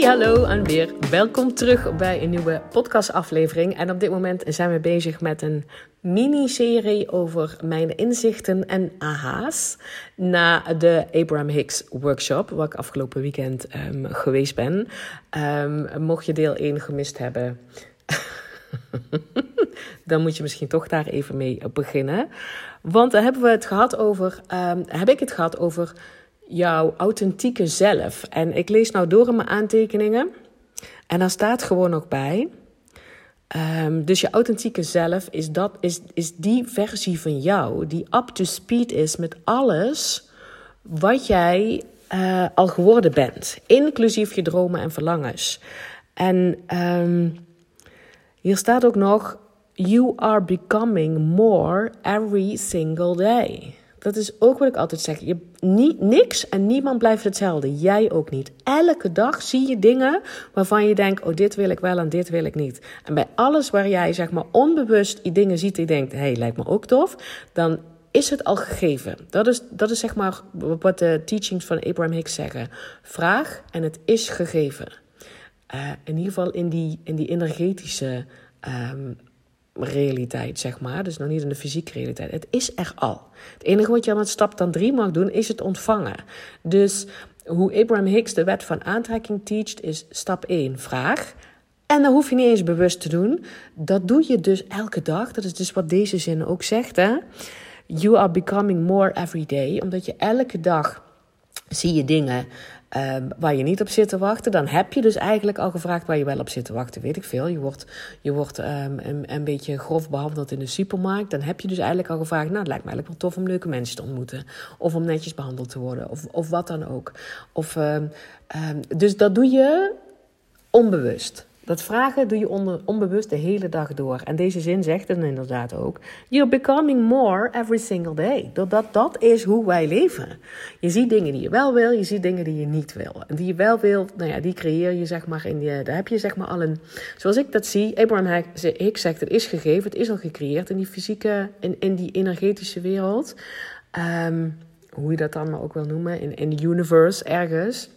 Hallo en weer welkom terug bij een nieuwe podcastaflevering. En op dit moment zijn we bezig met een miniserie over mijn inzichten en aha's na de Abraham Hicks workshop, waar ik afgelopen weekend um, geweest ben. Um, mocht je deel 1 gemist hebben, dan moet je misschien toch daar even mee beginnen. Want dan hebben we het gehad over, um, heb ik het gehad over jouw authentieke zelf. En ik lees nou door in mijn aantekeningen. En daar staat gewoon nog bij. Um, dus je authentieke zelf is, dat, is, is die versie van jou die up to speed is met alles wat jij uh, al geworden bent, inclusief je dromen en verlangens. En um, hier staat ook nog: You are becoming more every single day. Dat is ook wat ik altijd zeg. Je, niet, niks en niemand blijft hetzelfde. Jij ook niet. Elke dag zie je dingen waarvan je denkt: oh, dit wil ik wel en dit wil ik niet. En bij alles waar jij zeg maar onbewust die dingen ziet die denkt: hé, hey, lijkt me ook tof, dan is het al gegeven. Dat is, dat is zeg maar wat de teachings van Abraham Hicks zeggen. Vraag en het is gegeven. Uh, in ieder geval in die, in die energetische um, realiteit, zeg maar. Dus nog niet in de fysieke realiteit. Het is er al. Het enige wat je aan het stap dan drie mag doen, is het ontvangen. Dus hoe Abraham Hicks de wet van aantrekking teacht, is stap 1, vraag. En dat hoef je niet eens bewust te doen. Dat doe je dus elke dag. Dat is dus wat deze zin ook zegt. Hè? You are becoming more every day. Omdat je elke dag zie je dingen Um, waar je niet op zit te wachten, dan heb je dus eigenlijk al gevraagd waar je wel op zit te wachten. Weet ik veel. Je wordt, je wordt um, een, een beetje grof behandeld in de supermarkt. Dan heb je dus eigenlijk al gevraagd: Nou, het lijkt me eigenlijk wel tof om leuke mensen te ontmoeten. Of om netjes behandeld te worden. Of, of wat dan ook. Of, um, dus dat doe je onbewust. Dat vragen doe je onbewust de hele dag door. En deze zin zegt het inderdaad ook. You're becoming more every single day. Dat, dat is hoe wij leven. Je ziet dingen die je wel wil, je ziet dingen die je niet wil. En die je wel wil, nou ja, die creëer je zeg maar in die, daar heb je zeg maar al een, zoals ik dat zie, Abraham Hicks zegt, het is gegeven, het is al gecreëerd in die fysieke, in, in die energetische wereld. Um, hoe je dat dan maar ook wil noemen, in, in the universe ergens.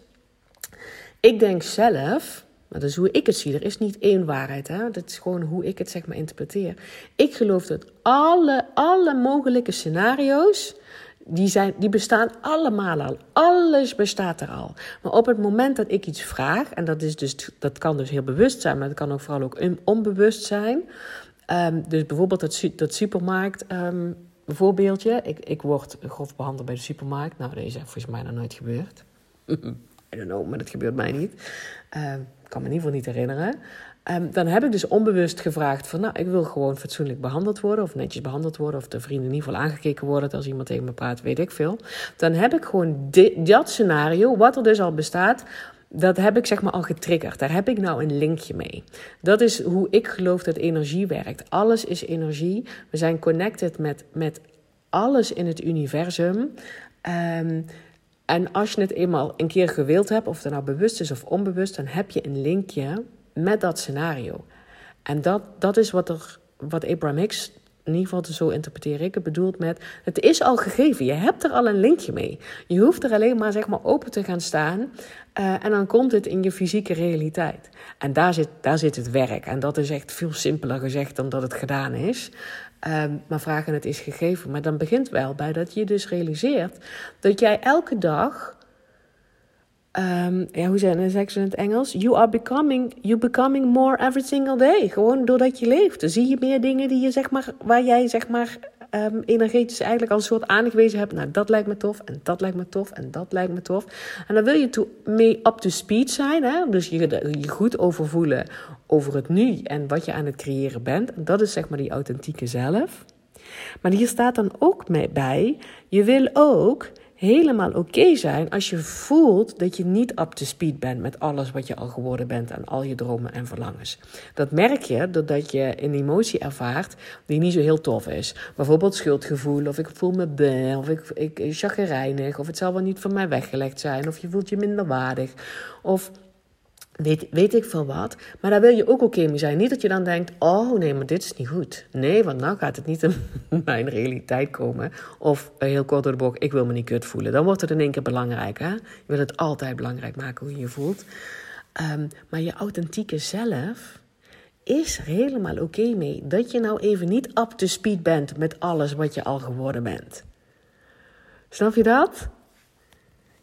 Ik denk zelf maar dat is hoe ik het zie. Er is niet één waarheid. Hè? Dat is gewoon hoe ik het zeg maar interpreteer. Ik geloof dat alle, alle mogelijke scenario's. Die, zijn, die bestaan allemaal al. Alles bestaat er al. Maar op het moment dat ik iets vraag, en dat, is dus, dat kan dus heel bewust zijn, maar dat kan ook vooral ook onbewust zijn. Um, dus bijvoorbeeld dat, dat supermarkt. Um, voorbeeldje. Ik, ik word grof behandeld bij de supermarkt. Nou, deze is volgens mij nog nooit gebeurd. I don't know, maar dat gebeurt mij niet. Uh, kan me in ieder geval niet herinneren. Um, dan heb ik dus onbewust gevraagd van, nou, ik wil gewoon fatsoenlijk behandeld worden, of netjes behandeld worden, of de vrienden in ieder geval aangekeken worden als iemand tegen me praat, weet ik veel. Dan heb ik gewoon dat scenario, wat er dus al bestaat, dat heb ik zeg maar al getriggerd. Daar heb ik nou een linkje mee. Dat is hoe ik geloof dat energie werkt. Alles is energie. We zijn connected met, met alles in het universum. Um, en als je het eenmaal een keer gewild hebt, of het nou bewust is of onbewust, dan heb je een linkje met dat scenario. En dat, dat is wat, er, wat Abraham Hicks, in ieder geval zo interpreteer ik het, bedoelt met: het is al gegeven. Je hebt er al een linkje mee. Je hoeft er alleen maar zeg maar open te gaan staan. Uh, en dan komt het in je fysieke realiteit. En daar zit, daar zit het werk. En dat is echt veel simpeler gezegd dan dat het gedaan is. Um, maar vragen het is gegeven. Maar dan begint wel bij dat je dus realiseert dat jij elke dag. Um, ja, hoe zeg ze in het Engels? You are becoming, you becoming more every single day. Gewoon doordat je leeft. Dan zie je meer dingen die je, zeg maar, waar jij zeg maar, um, energetisch eigenlijk al een soort aangewezen hebt. Nou, dat lijkt me tof en dat lijkt me tof en dat lijkt me tof. En dan wil je toe mee up to speed zijn. Hè? Dus je, je goed overvoelen over het nu en wat je aan het creëren bent. En dat is zeg maar die authentieke zelf. Maar hier staat dan ook mee bij, je wil ook helemaal oké zijn als je voelt dat je niet up to speed bent met alles wat je al geworden bent en al je dromen en verlangens. Dat merk je doordat je een emotie ervaart die niet zo heel tof is. Bijvoorbeeld schuldgevoel, of ik voel me bang, of ik, ik chagrijnig, of het zal wel niet van mij weggelegd zijn, of je voelt je minder waardig, of Weet, weet ik veel wat. Maar daar wil je ook oké mee zijn. Niet dat je dan denkt: oh nee, maar dit is niet goed. Nee, want nou gaat het niet in mijn realiteit komen. Of uh, heel kort door de bocht: ik wil me niet kut voelen. Dan wordt het in één keer belangrijk. Hè? Je wil het altijd belangrijk maken hoe je je voelt. Um, maar je authentieke zelf is er helemaal oké mee. Dat je nou even niet up to speed bent met alles wat je al geworden bent. Snap je dat?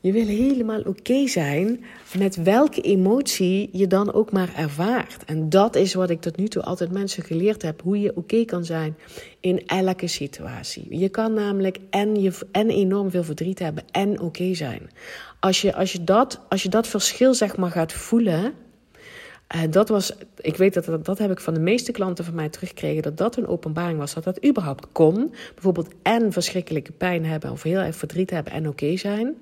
Je wil helemaal oké zijn met welke emotie je dan ook maar ervaart. En dat is wat ik tot nu toe altijd mensen geleerd heb: hoe je oké kan zijn in elke situatie. Je kan namelijk en, je, en enorm veel verdriet hebben en oké zijn. Als je, als, je dat, als je dat verschil zeg maar gaat voelen. Uh, dat was, ik weet dat, dat dat heb ik van de meeste klanten van mij teruggekregen, dat dat een openbaring was, dat dat überhaupt kon. Bijvoorbeeld en verschrikkelijke pijn hebben of heel erg verdriet hebben en oké zijn.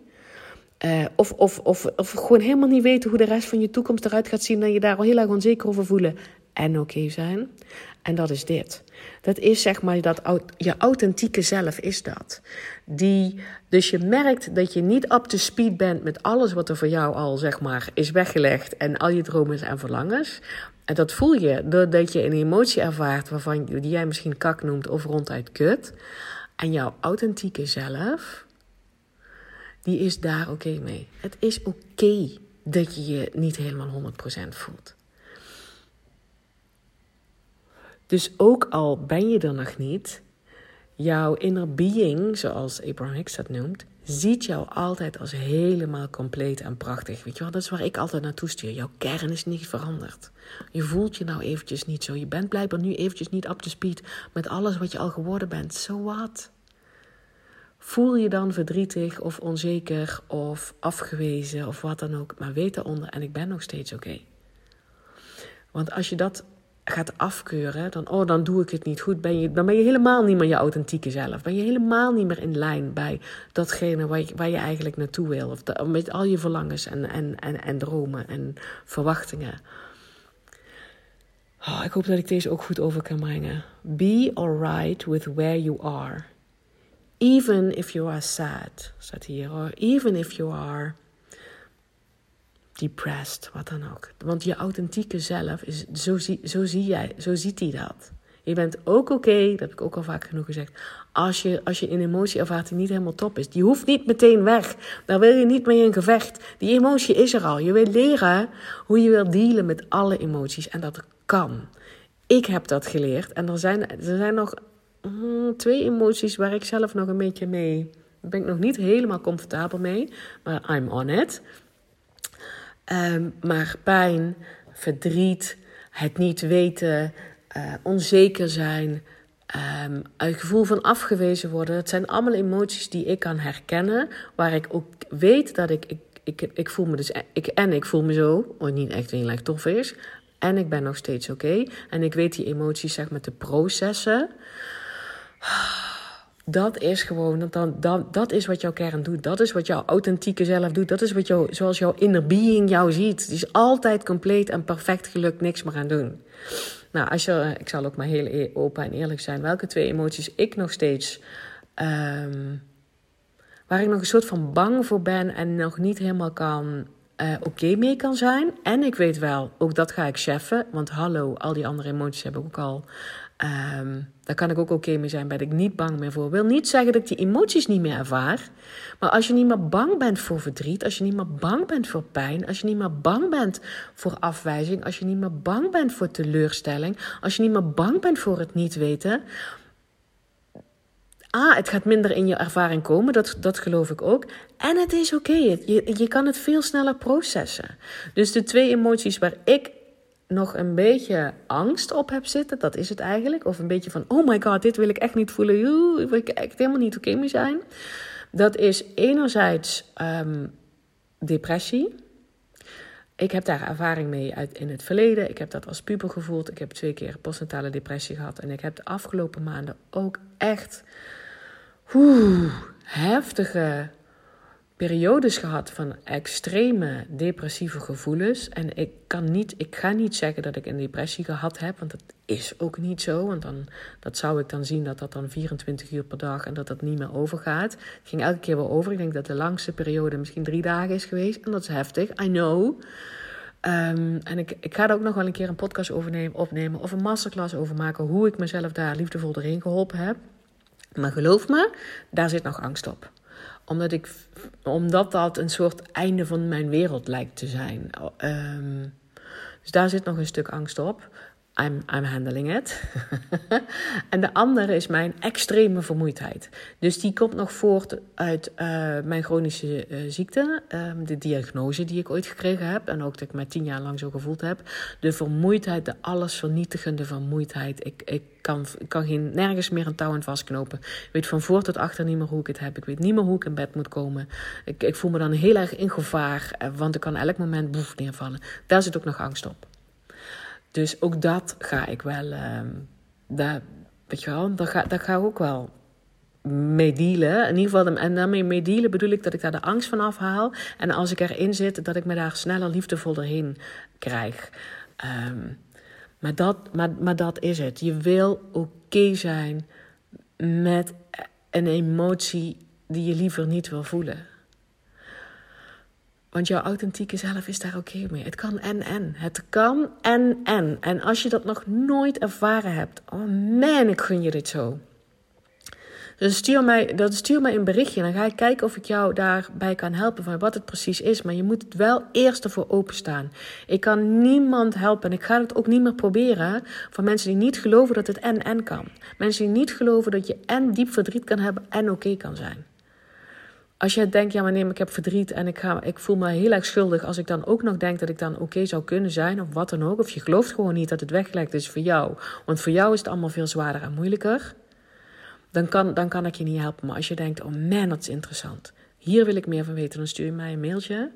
Uh, of, of, of, of gewoon helemaal niet weten hoe de rest van je toekomst eruit gaat zien. En je daar al heel erg onzeker over voelen. En oké zijn. En dat is dit. Dat is zeg maar dat je authentieke zelf is dat. Die, dus je merkt dat je niet up to speed bent met alles wat er voor jou al zeg maar is weggelegd. En al je dromen en verlangens. En dat voel je doordat je een emotie ervaart waarvan die jij misschien kak noemt of ronduit kut. En jouw authentieke zelf die is daar oké mee. Het is oké dat je je niet helemaal 100% voelt. Dus ook al ben je er nog niet, jouw inner being, zoals Abraham Hicks dat noemt, ziet jou altijd als helemaal compleet en prachtig. Weet je wel, dat is waar ik altijd naartoe stuur. Jouw kern is niet veranderd. Je voelt je nou eventjes niet zo. Je bent blijkbaar nu eventjes niet up to speed met alles wat je al geworden bent. So what? Voel je dan verdrietig of onzeker of afgewezen of wat dan ook, maar weet eronder en ik ben nog steeds oké. Want als je dat gaat afkeuren, dan, oh, dan doe ik het niet goed, ben je, dan ben je helemaal niet meer je authentieke zelf. Ben je helemaal niet meer in lijn bij datgene waar je, waar je eigenlijk naartoe wil. Of met al je verlangens en, en, en, en dromen en verwachtingen. Oh, ik hoop dat ik deze ook goed over kan brengen. Be alright with where you are. Even if you are sad, staat hier. Or even if you are depressed, wat dan ook. Want je authentieke zelf, is, zo, zie, zo, zie jij, zo ziet hij dat. Je bent ook oké, dat heb ik ook al vaak genoeg gezegd. Als je, als je een emotie ervaart die niet helemaal top is. Die hoeft niet meteen weg. Daar wil je niet mee in gevecht. Die emotie is er al. Je wil leren hoe je wilt dealen met alle emoties. En dat kan. Ik heb dat geleerd. En er zijn, er zijn nog Mm, twee emoties waar ik zelf nog een beetje mee. ben ik nog niet helemaal comfortabel mee, maar I'm on it. Um, maar pijn, verdriet, het niet weten, uh, onzeker zijn, um, een gevoel van afgewezen worden. Het zijn allemaal emoties die ik kan herkennen, waar ik ook weet dat ik. ik ik, ik voel me dus, ik, en ik voel me zo, wat niet echt heel erg tof is. En ik ben nog steeds oké. En ik weet die emoties zeg maar te processen. Dat is gewoon, dat, dat, dat is wat jouw kern doet. Dat is wat jouw authentieke zelf doet. Dat is wat jou, zoals jouw inner being jou ziet. Het is altijd compleet en perfect gelukt, niks meer aan doen. Nou, als je, ik zal ook maar heel e- open en eerlijk zijn. Welke twee emoties ik nog steeds. Um, waar ik nog een soort van bang voor ben en nog niet helemaal kan. Uh, oké mee kan zijn. En ik weet wel, ook dat ga ik cheffen. Want hallo, al die andere emoties heb ik ook al Um, daar kan ik ook oké mee zijn, ben ik niet bang meer voor. Wil niet zeggen dat ik die emoties niet meer ervaar. Maar als je niet meer bang bent voor verdriet, als je niet meer bang bent voor pijn, als je niet meer bang bent voor afwijzing, als je niet meer bang bent voor teleurstelling, als je niet meer bang bent voor het niet weten. Ah, het gaat minder in je ervaring komen, dat, dat geloof ik ook. En het is oké, je, je kan het veel sneller processen. Dus de twee emoties waar ik nog een beetje angst op heb zitten, dat is het eigenlijk. Of een beetje van, oh my god, dit wil ik echt niet voelen. Wil ik echt helemaal niet oké mee zijn. Dat is enerzijds ehm, depressie. Ik heb daar ervaring mee uit in het verleden. Ik heb dat als puber gevoeld. Ik heb twee keer postnatale depressie gehad. En ik heb de afgelopen maanden ook echt oeh, heftige periodes gehad van extreme depressieve gevoelens. En ik, kan niet, ik ga niet zeggen dat ik een depressie gehad heb, want dat is ook niet zo. Want dan dat zou ik dan zien dat dat dan 24 uur per dag en dat dat niet meer overgaat. Het ging elke keer wel over. Ik denk dat de langste periode misschien drie dagen is geweest. En dat is heftig, I know. Ehm, en ik, ik ga er ook nog wel een keer een podcast over nemen, opnemen of een masterclass over maken hoe ik mezelf daar liefdevol doorheen geholpen heb. Maar geloof me, daar zit nog angst op omdat, ik, omdat dat een soort einde van mijn wereld lijkt te zijn. Ehm, dus daar zit nog een stuk angst op. I'm, I'm handling it. en de andere is mijn extreme vermoeidheid. Dus die komt nog voort uit uh, mijn chronische uh, ziekte. Um, de diagnose die ik ooit gekregen heb. En ook dat ik mij tien jaar lang zo gevoeld heb. De vermoeidheid, de allesvernietigende vermoeidheid. Ik, ik, kan, kan geen, nergens meer een touw aan vastknopen. Ik weet van voor tot achter niet meer hoe ik het heb. Ik weet niet meer hoe ik in bed moet komen. Ik, ik voel me dan heel erg in gevaar. Eh, want ik kan elk moment boef neervallen. Daar zit ook nog angst op. Dus ook dat ga ik wel, uh, daar, weet je wel, daar ga, ga ik ook wel mee dealen. In ieder geval, en daarmee mee dealen bedoel ik dat ik daar de angst van afhaal. En als ik erin zit, dat ik me daar sneller liefdevol doorheen krijg. Um, maar, dat, maar, maar dat is het. Je wil oké zijn met een emotie die je liever niet wil voelen. Want jouw authentieke zelf is daar oké mee. Het kan en en. Het kan en en. En als je dat nog nooit ervaren hebt, oh man, ik gun je dit zo. Dus stuur mij, dat stuur mij een berichtje. Dan ga ik kijken of ik jou daarbij kan helpen van wat het precies is. Maar je moet het wel eerst ervoor openstaan. Ik kan niemand helpen. En ik ga het ook niet meer proberen voor mensen die niet geloven dat het en en kan. Mensen die niet geloven dat je en diep verdriet kan hebben en oké kan zijn. Als je denkt, ja maar nee, ik heb verdriet en ik, ga, ik voel me heel erg schuldig. Als ik dan ook nog denk dat ik dan oké zou kunnen zijn of wat dan ook. Of je gelooft gewoon niet dat het weggelegd is voor jou. Want voor jou is het allemaal veel zwaarder en moeilijker. Dan kan, dan kan ik je niet helpen. Maar als je denkt, oh man, dat is interessant. Hier wil ik meer van weten. Dan stuur je mij een mailtje.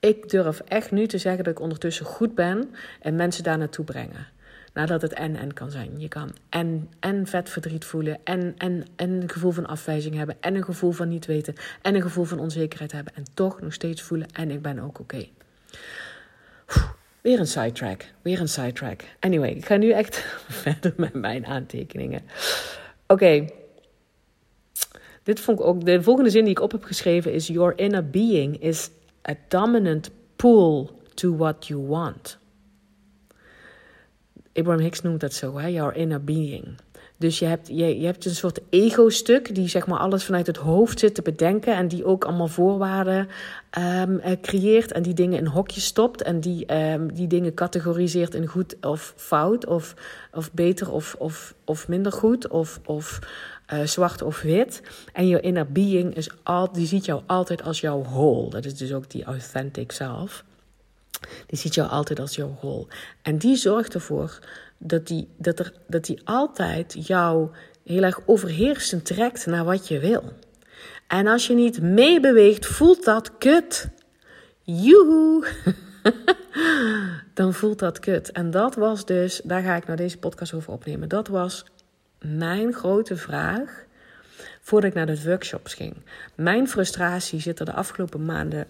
Ik durf echt nu te zeggen dat ik ondertussen goed ben. En mensen daar naartoe brengen. Nadat het en en kan zijn. Je kan en, en vet verdriet voelen. En, en, en een gevoel van afwijzing hebben. En een gevoel van niet weten. En een gevoel van onzekerheid hebben. En toch nog steeds voelen. En ik ben ook oké. Weer een sidetrack. Weer een sidetrack. Anyway, ik ga nu echt verder met mijn aantekeningen. Oké. Dit vond ik ook. De volgende zin die ik op heb geschreven is: Your inner being is a dominant pull to what you want. Abraham Hicks noemt dat zo, hè? Your inner being. Dus je hebt, je, je hebt een soort ego-stuk die zeg maar alles vanuit het hoofd zit te bedenken en die ook allemaal voorwaarden um, creëert en die dingen in hokjes stopt en die, um, die dingen categoriseert in goed of fout of, of beter of, of, of minder goed of, of uh, zwart of wit. En je inner being is al, die ziet jou altijd als jouw whole. Dat is dus ook die authentic zelf. Die ziet jou altijd als jouw rol. En die zorgt ervoor dat die, dat er, dat die altijd jou heel erg overheersend trekt naar wat je wil. En als je niet meebeweegt, voelt dat kut. Joehoe! Dan voelt dat kut. En dat was dus, daar ga ik nou deze podcast over opnemen. Dat was mijn grote vraag voordat ik naar de workshops ging. Mijn frustratie zit er de afgelopen maanden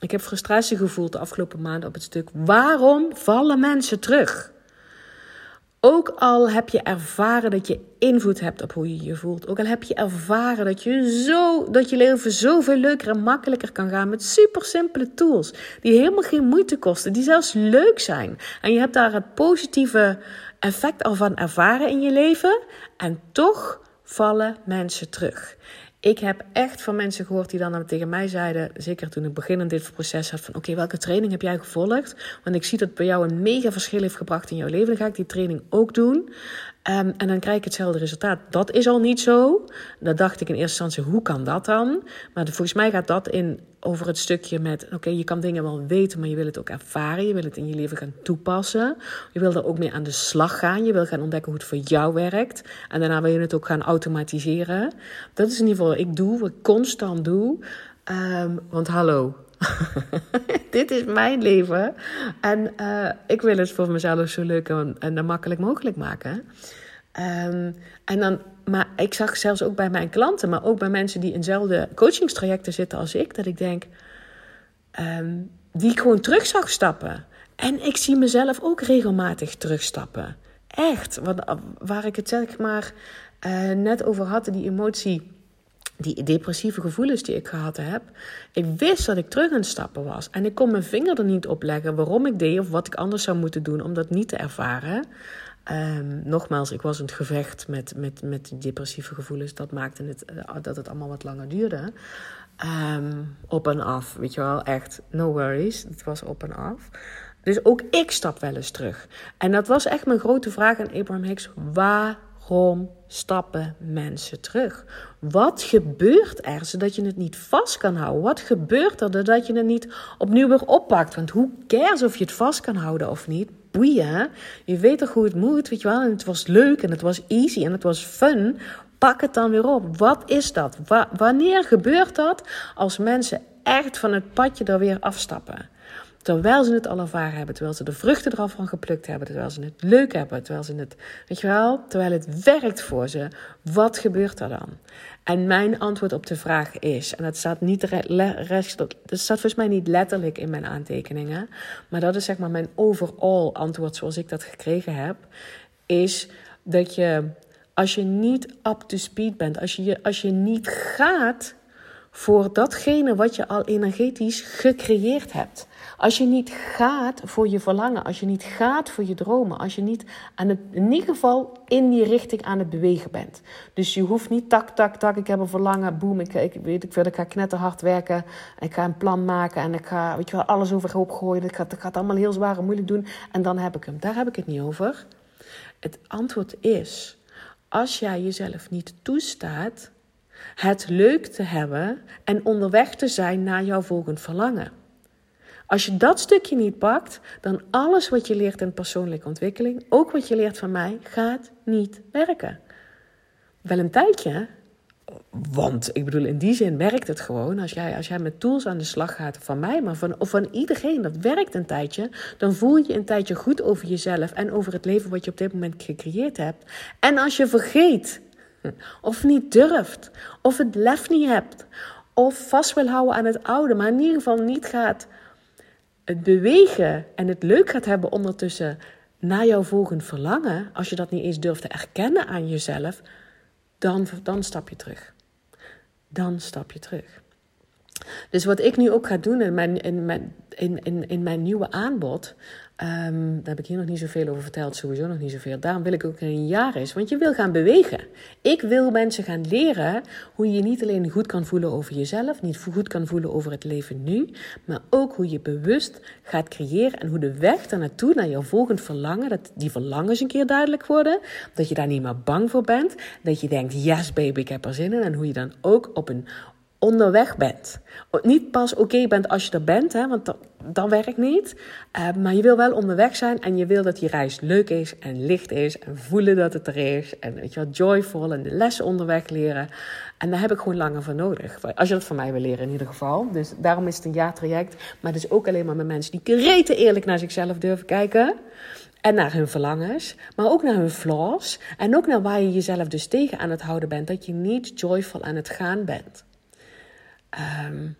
ik heb frustratie gevoeld de afgelopen maanden op het stuk. Waarom vallen mensen terug? Ook al heb je ervaren dat je invloed hebt op hoe je je voelt. Ook al heb je ervaren dat je, zo, dat je leven zoveel leuker en makkelijker kan gaan met super simpele tools. Die helemaal geen moeite kosten. Die zelfs leuk zijn. En je hebt daar het positieve effect al van ervaren in je leven. En toch vallen mensen terug. Ik heb echt van mensen gehoord die dan tegen mij zeiden, zeker toen ik begin in dit proces had, van oké, welke training heb jij gevolgd? Want ik zie dat bij jou een mega verschil heeft gebracht in jouw leven. Dan ga ik die training ook doen. Um, en dan krijg ik hetzelfde resultaat. Dat is al niet zo. Dan dacht ik in eerste instantie, hoe kan dat dan? Maar volgens mij gaat dat in over het stukje met... oké, je kan dingen wel weten, maar je wil het ook ervaren. Je wil het in je leven gaan toepassen. Je wil er ook mee aan de slag gaan. Je wil gaan ontdekken hoe het voor jou werkt. En daarna wil je het ook gaan automatiseren. Dat is in ieder geval wat ik doe, wat ik constant doe. Um, want hallo, dit is mijn leven. En uh, ik wil het voor mezelf zo leuk en, en makkelijk mogelijk maken. Um, en dan, maar ik zag zelfs ook bij mijn klanten, maar ook bij mensen die in dezelfde coachingstrajecten zitten als ik, dat ik denk, um, die ik gewoon terug zag stappen. En ik zie mezelf ook regelmatig terugstappen. Echt. Wat, waar ik het zeg maar uh, net over had, die emotie die depressieve gevoelens die ik gehad heb. Ik wist dat ik terug aan het stappen was. En ik kon mijn vinger er niet op leggen waarom ik deed of wat ik anders zou moeten doen om dat niet te ervaren. Um, nogmaals, ik was in het gevecht met, met, met die depressieve gevoelens. Dat maakte het, uh, dat het allemaal wat langer duurde. Um, op en af, weet je wel, echt, no worries. Het was op en af. Dus ook ik stap wel eens terug. En dat was echt mijn grote vraag aan Abraham Hicks. Waar Waarom stappen mensen terug? Wat gebeurt er zodat je het niet vast kan houden? Wat gebeurt er doordat je het niet opnieuw weer oppakt? Want hoe cares of je het vast kan houden of niet? Boeien. Je weet toch hoe het moet, weet je wel? En het was leuk en het was easy en het was fun. Pak het dan weer op. Wat is dat? wanneer gebeurt dat als mensen echt van het padje er weer afstappen? Terwijl ze het al ervaren hebben, terwijl ze de vruchten eraf van geplukt hebben, terwijl ze het leuk hebben, terwijl ze het, weet je wel, terwijl het werkt voor ze. Wat gebeurt er dan? En mijn antwoord op de vraag is, en dat staat niet rest, dat staat volgens mij niet letterlijk in mijn aantekeningen, maar dat is zeg maar mijn overall antwoord zoals ik dat gekregen heb, is dat je als je niet up to speed bent, als je, als je niet gaat voor datgene wat je al energetisch gecreëerd hebt. Als je niet gaat voor je verlangen, als je niet gaat voor je dromen, als je niet het, in ieder geval in die richting aan het bewegen bent. Dus je hoeft niet tak, tak, tak, ik heb een verlangen, boem, ik, ik weet ik wil, ik ga knetterhard werken, ik ga een plan maken en ik ga, weet je wel, alles overhoop gooien, ik ga, ik ga het allemaal heel zwaar en moeilijk doen en dan heb ik hem. Daar heb ik het niet over. Het antwoord is, als jij jezelf niet toestaat het leuk te hebben en onderweg te zijn naar jouw volgend verlangen. Als je dat stukje niet pakt, dan alles wat je leert in persoonlijke ontwikkeling, ook wat je leert van mij, gaat niet werken. Wel een tijdje, want ik bedoel, in die zin werkt het gewoon. Als jij, als jij met tools aan de slag gaat, van mij, maar van, of van iedereen, dat werkt een tijdje. Dan voel je een tijdje goed over jezelf en over het leven wat je op dit moment gecreëerd hebt. En als je vergeet of niet durft. Of het lef niet hebt. Of vast wil houden aan het oude. Maar in ieder geval niet gaat het bewegen en het leuk gaat hebben ondertussen naar jouw volgend verlangen. Als je dat niet eens durft te erkennen aan jezelf. Dan, dan stap je terug. Dan stap je terug. Dus wat ik nu ook ga doen in mijn, in mijn, in, in, in mijn nieuwe aanbod. Um, daar heb ik hier nog niet zoveel over verteld, sowieso nog niet zoveel. Daarom wil ik ook een jaar is, want je wil gaan bewegen. Ik wil mensen gaan leren hoe je niet alleen goed kan voelen over jezelf, niet goed kan voelen over het leven nu, maar ook hoe je bewust gaat creëren en hoe de weg daar naartoe, naar jouw volgend verlangen, dat die verlangens een keer duidelijk worden, dat je daar niet meer bang voor bent, dat je denkt, yes baby, ik heb er zin in, en hoe je dan ook op een onderweg bent. Niet pas oké bent als je er bent, hè, want dat, dat werkt niet. Uh, maar je wil wel onderweg zijn en je wil dat die reis leuk is en licht is en voelen dat het er is. En weet je wel, joyful en de lessen onderweg leren. En daar heb ik gewoon langer voor nodig. Als je dat van mij wil leren in ieder geval. Dus daarom is het een jaartraject. Maar het is ook alleen maar met mensen die kreten eerlijk naar zichzelf durven kijken. En naar hun verlangens, maar ook naar hun flaws. En ook naar waar je jezelf dus tegen aan het houden bent. Dat je niet joyful aan het gaan bent. Um,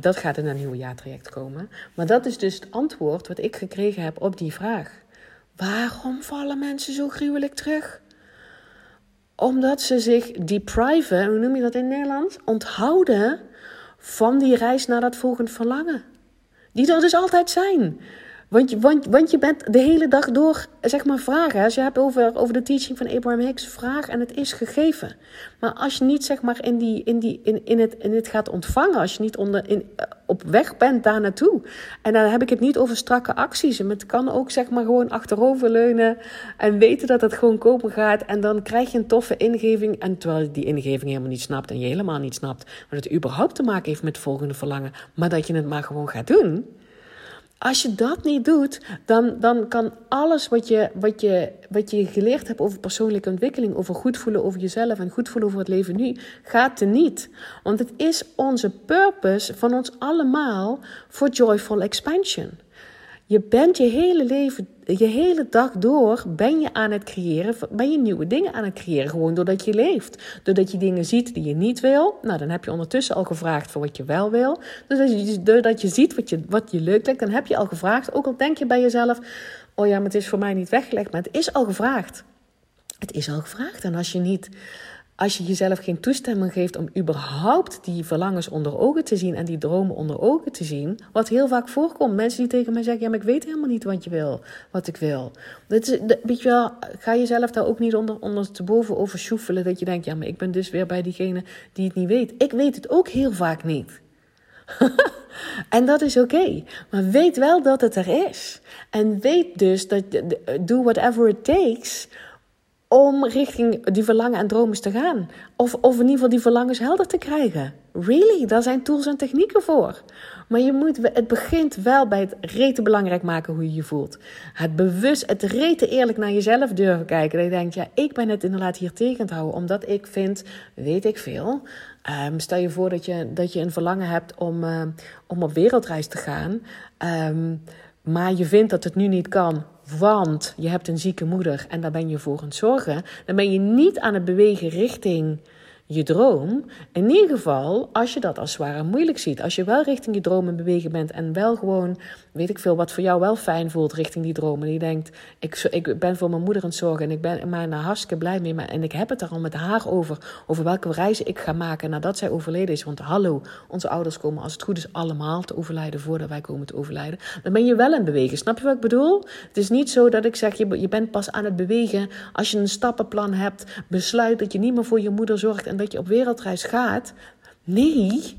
dat gaat in een nieuwe jaartraject komen. Maar dat is dus het antwoord wat ik gekregen heb op die vraag. Waarom vallen mensen zo gruwelijk terug? Omdat ze zich depriven, hoe noem je dat in Nederland? Onthouden van die reis naar dat volgend verlangen. Die er dus altijd zijn. Want je, want, want je bent de hele dag door, zeg maar, vragen. Als je hebt over, over de teaching van Abraham Hicks, vraag en het is gegeven. Maar als je niet, zeg maar, in, die, in, die, in, in, het, in het gaat ontvangen, als je niet onder, in, op weg bent daar naartoe. En dan heb ik het niet over strakke acties. Maar het kan ook, zeg maar, gewoon achteroverleunen en weten dat het gewoon komen gaat. En dan krijg je een toffe ingeving. En terwijl je die ingeving helemaal niet snapt en je helemaal niet snapt wat het überhaupt te maken heeft met het volgende verlangen, maar dat je het maar gewoon gaat doen. Als je dat niet doet, dan, dan kan alles wat je, wat, je, wat je geleerd hebt over persoonlijke ontwikkeling, over goed voelen over jezelf en goed voelen over het leven nu, gaat er niet. Want het is onze purpose van ons allemaal voor joyful expansion. Je bent je hele leven, je hele dag door, ben je aan het creëren, ben je nieuwe dingen aan het creëren. Gewoon doordat je leeft. Doordat je dingen ziet die je niet wil. Nou, dan heb je ondertussen al gevraagd voor wat je wel wil. Doordat je, doordat je ziet wat je, wat je leuk lijkt, dan heb je al gevraagd. Ook al denk je bij jezelf, oh ja, maar het is voor mij niet weggelegd. Maar het is al gevraagd. Het is al gevraagd. En als je niet als je jezelf geen toestemming geeft om überhaupt die verlangens onder ogen te zien en die dromen onder ogen te zien, wat heel vaak voorkomt. Mensen die tegen mij zeggen: Ja, maar ik weet helemaal niet wat je wil, wat ik wil. Dat is, weet je wel, ga jezelf daar ook niet onder, onder te boven over sjoefelen. Dat je denkt: Ja, maar ik ben dus weer bij diegene die het niet weet. Ik weet het ook heel vaak niet. en dat is oké. Maar weet wel dat het er is. En weet dus dat do whatever it takes om richting die verlangen en dromen te gaan. Of, of in ieder geval die verlangens helder te krijgen. Really, daar zijn tools en technieken voor. Maar je moet, het begint wel bij het rete belangrijk maken hoe je je voelt. Het bewust, het rete eerlijk naar jezelf durven kijken. Dat je denkt, ja, ik ben het inderdaad hier tegen te houden. Omdat ik vind, weet ik veel. Um, stel je voor dat je, dat je een verlangen hebt om, uh, om op wereldreis te gaan. Um, maar je vindt dat het nu niet kan want je hebt een zieke moeder en daar ben je voor aan het zorgen, dan ben je niet aan het bewegen richting je droom. In ieder geval, als je dat als zwaar moeilijk ziet. Als je wel richting je droom in bewegen bent en wel gewoon, weet ik veel, wat voor jou wel fijn voelt richting die droom. En die denkt, ik, ik ben voor mijn moeder aan het zorgen en ik ben maar daar hartstikke blij mee. Maar, en ik heb het er al met haar over, over welke reizen ik ga maken nadat zij overleden is. Want hallo, onze ouders komen als het goed is allemaal te overlijden voordat wij komen te overlijden. Dan ben je wel aan het bewegen. Snap je wat ik bedoel? Het is niet zo dat ik zeg, je, je bent pas aan het bewegen als je een stappenplan hebt, besluit dat je niet meer voor je moeder zorgt en dat je op wereldreis gaat. Nee,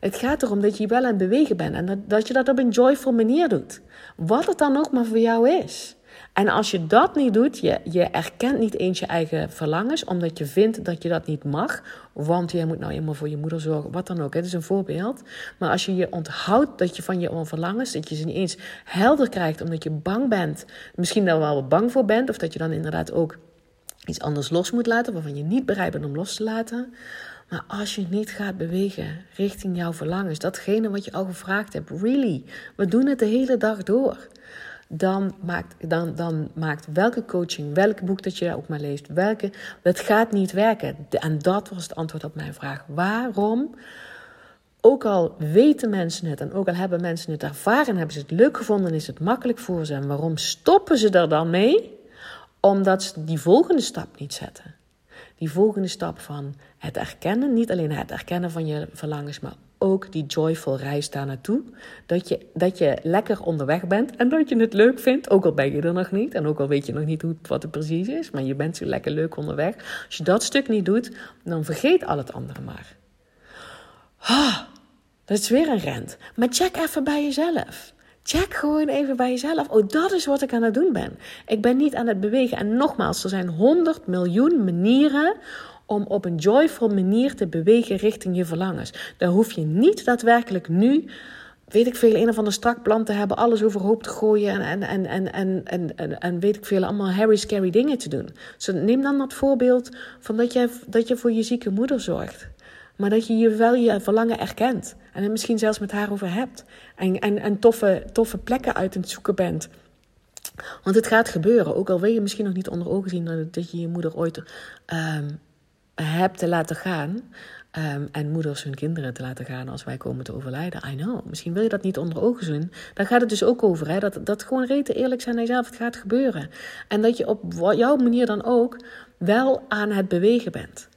het gaat erom dat je wel aan het bewegen bent en dat, dat je dat op een joyful manier doet. Wat het dan ook maar voor jou is. En als je dat niet doet, je, je erkent niet eens je eigen verlangens, omdat je vindt dat je dat niet mag, want je moet nou eenmaal voor je moeder zorgen, wat dan ook. Het is een voorbeeld. Maar als je je onthoudt dat je van je verlangens, dat je ze niet eens helder krijgt, omdat je bang bent, misschien daar wel bang voor bent, of dat je dan inderdaad ook iets anders los moet laten, waarvan je niet bereid bent om los te laten. Maar als je niet gaat bewegen richting jouw verlangens, datgene wat je al gevraagd hebt, really, we doen het de hele dag door. Dan maakt, dan, dan maakt welke coaching, welk boek dat je ook maar leest, welke, het gaat niet werken. En dat was het antwoord op mijn vraag. Waarom? Ook al weten mensen het en ook al hebben mensen het ervaren, hebben ze het leuk gevonden, is het makkelijk voor ze. En waarom stoppen ze er dan mee? Omdat ze die volgende stap niet zetten. Die volgende stap van het erkennen, niet alleen het erkennen van je verlangens, maar ook die joyful reis daar naartoe. Dat je, dat je lekker onderweg bent en dat je het leuk vindt, ook al ben je er nog niet. En ook al weet je nog niet hoe, wat het precies is, maar je bent zo lekker leuk onderweg. Als je dat stuk niet doet, dan vergeet al het andere maar. Ah, dat is weer een rent. Maar check even bij jezelf. Check gewoon even bij jezelf. Oh, dat is wat ik aan het doen ben. Ik ben niet aan het bewegen. En nogmaals, er zijn 100 miljoen manieren om op een joyful manier te bewegen richting je verlangens. Daar hoef je niet daadwerkelijk nu, weet ik veel, een of ander strak plan te hebben, alles overhoop te gooien en, en, en, en, en, en, en weet ik veel, allemaal Harry scary dingen te doen. Dus neem dan dat voorbeeld van dat je, dat je voor je zieke moeder zorgt. Maar dat je je wel je verlangen erkent. En er misschien zelfs met haar over hebt. En, en, en toffe, toffe plekken uit het zoeken bent. Want het gaat gebeuren. Ook al wil je misschien nog niet onder ogen zien dat je je moeder ooit um, hebt te laten gaan. Um, en moeders hun kinderen te laten gaan als wij komen te overlijden. I know. Misschien wil je dat niet onder ogen zien. Daar gaat het dus ook over. Hè? Dat, dat gewoon rete eerlijk zijn naar jezelf. Het gaat gebeuren. En dat je op jouw manier dan ook wel aan het bewegen bent.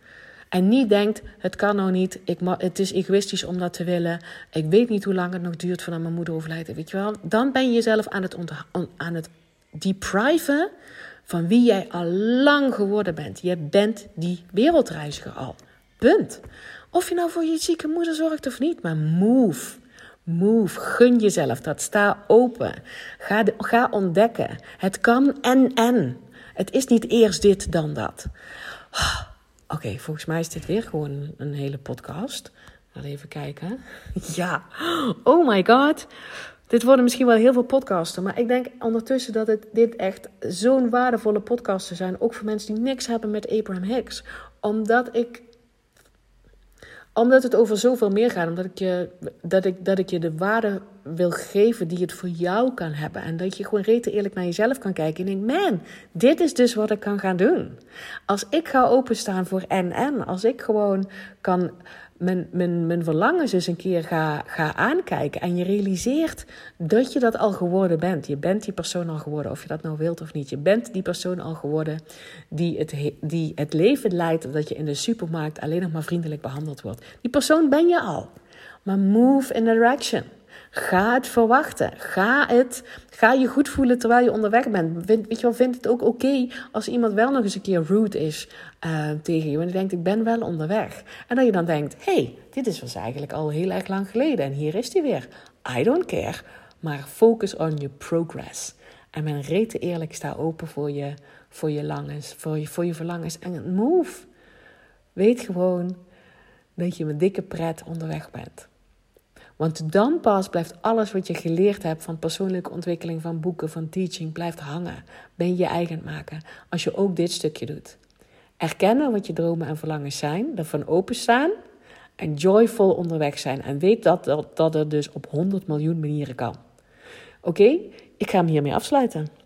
En niet denkt, het kan nou niet, ik het is egoïstisch om dat te willen. Ik weet niet hoe lang het nog duurt voordat mijn moeder overlijdt. Weet je wel? Dan ben je jezelf aan het, aan het depriven van wie jij al lang geworden bent. Je bent die wereldreiziger al. Punt. Of je nou voor je zieke moeder zorgt of niet, maar move. Move, gun jezelf dat. Sta open. Ga, ga ontdekken. Het kan en en. Het is niet eerst dit dan dat. Oké, volgens mij is dit weer gewoon een hele podcast. Laten even kijken. Ja, oh my god. Dit worden misschien wel heel veel podcasten. Maar ik denk ondertussen dat het, dit echt zo'n waardevolle podcasten zijn. Ook voor mensen die niks hebben met Abraham Hicks. Omdat ik omdat het over zoveel meer gaat. Omdat ik je, dat ik, dat ik je de waarde wil geven die het voor jou kan hebben. En dat je gewoon rete eerlijk naar jezelf kan kijken. En denkt, man, dit is dus wat ik kan gaan doen. Als ik ga openstaan voor en-en. Als ik gewoon kan mijn, mijn, mijn verlangens eens een keer ga, ga aankijken. En je realiseert dat je dat al geworden bent. Je bent die persoon al geworden, of je dat nou wilt of niet. Je bent die persoon al geworden die het, die het leven leidt dat je in de supermarkt alleen nog maar vriendelijk behandeld wordt. Die persoon ben je al. Maar move in direction. Ga het verwachten. Ga, het, ga je goed voelen terwijl je onderweg bent. Vind, weet je wel, vind het ook oké als iemand wel nog eens een keer rude is uh, tegen je. En je denkt, ik ben wel onderweg. En dat je dan denkt, hey, dit is was eigenlijk al heel erg lang geleden. En hier is hij weer. I don't care. Maar focus on your progress. En ben rete eerlijk, sta open voor je, voor je, langens, voor, je, voor je verlangens. En move. Weet gewoon dat je met dikke pret onderweg bent. Want dan pas blijft alles wat je geleerd hebt van persoonlijke ontwikkeling, van boeken, van teaching, blijft hangen. Ben je eigen maken als je ook dit stukje doet. Erkennen wat je dromen en verlangens zijn, ervan openstaan en joyful onderweg zijn. En weet dat, dat, dat er dus op 100 miljoen manieren kan. Oké, ik ga hem hiermee afsluiten.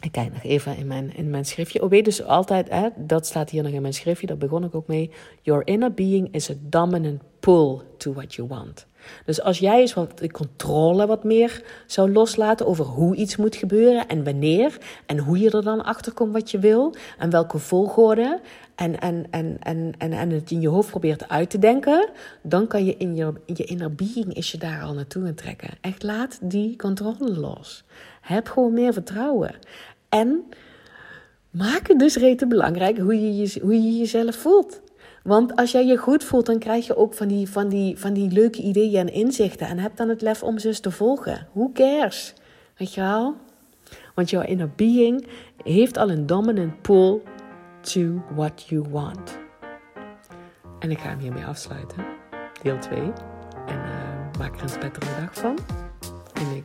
Ik kijk nog even in mijn, in mijn schriftje. Oh, weet dus altijd, hè, dat staat hier nog in mijn schriftje, daar begon ik ook mee. Your inner being is a dominant pull to what you want. Dus als jij eens wat de controle wat meer zou loslaten over hoe iets moet gebeuren en wanneer en hoe je er dan achter komt wat je wil en welke volgorde en, en, en, en, en, en het in je hoofd probeert uit te denken, dan kan je in je, je inner being is je daar al naartoe trekken. Echt laat die controle los. Heb gewoon meer vertrouwen. En maak het dus rete belangrijk hoe je, je, hoe je jezelf voelt. Want als jij je goed voelt, dan krijg je ook van die, van die, van die leuke ideeën en inzichten. En heb dan het lef om ze te volgen. Who cares? Weet je wel? Want jouw inner being heeft al een dominant pull to what you want. En ik ga hem hiermee afsluiten. Deel 2. En uh, maak er een spetterende dag van. En ik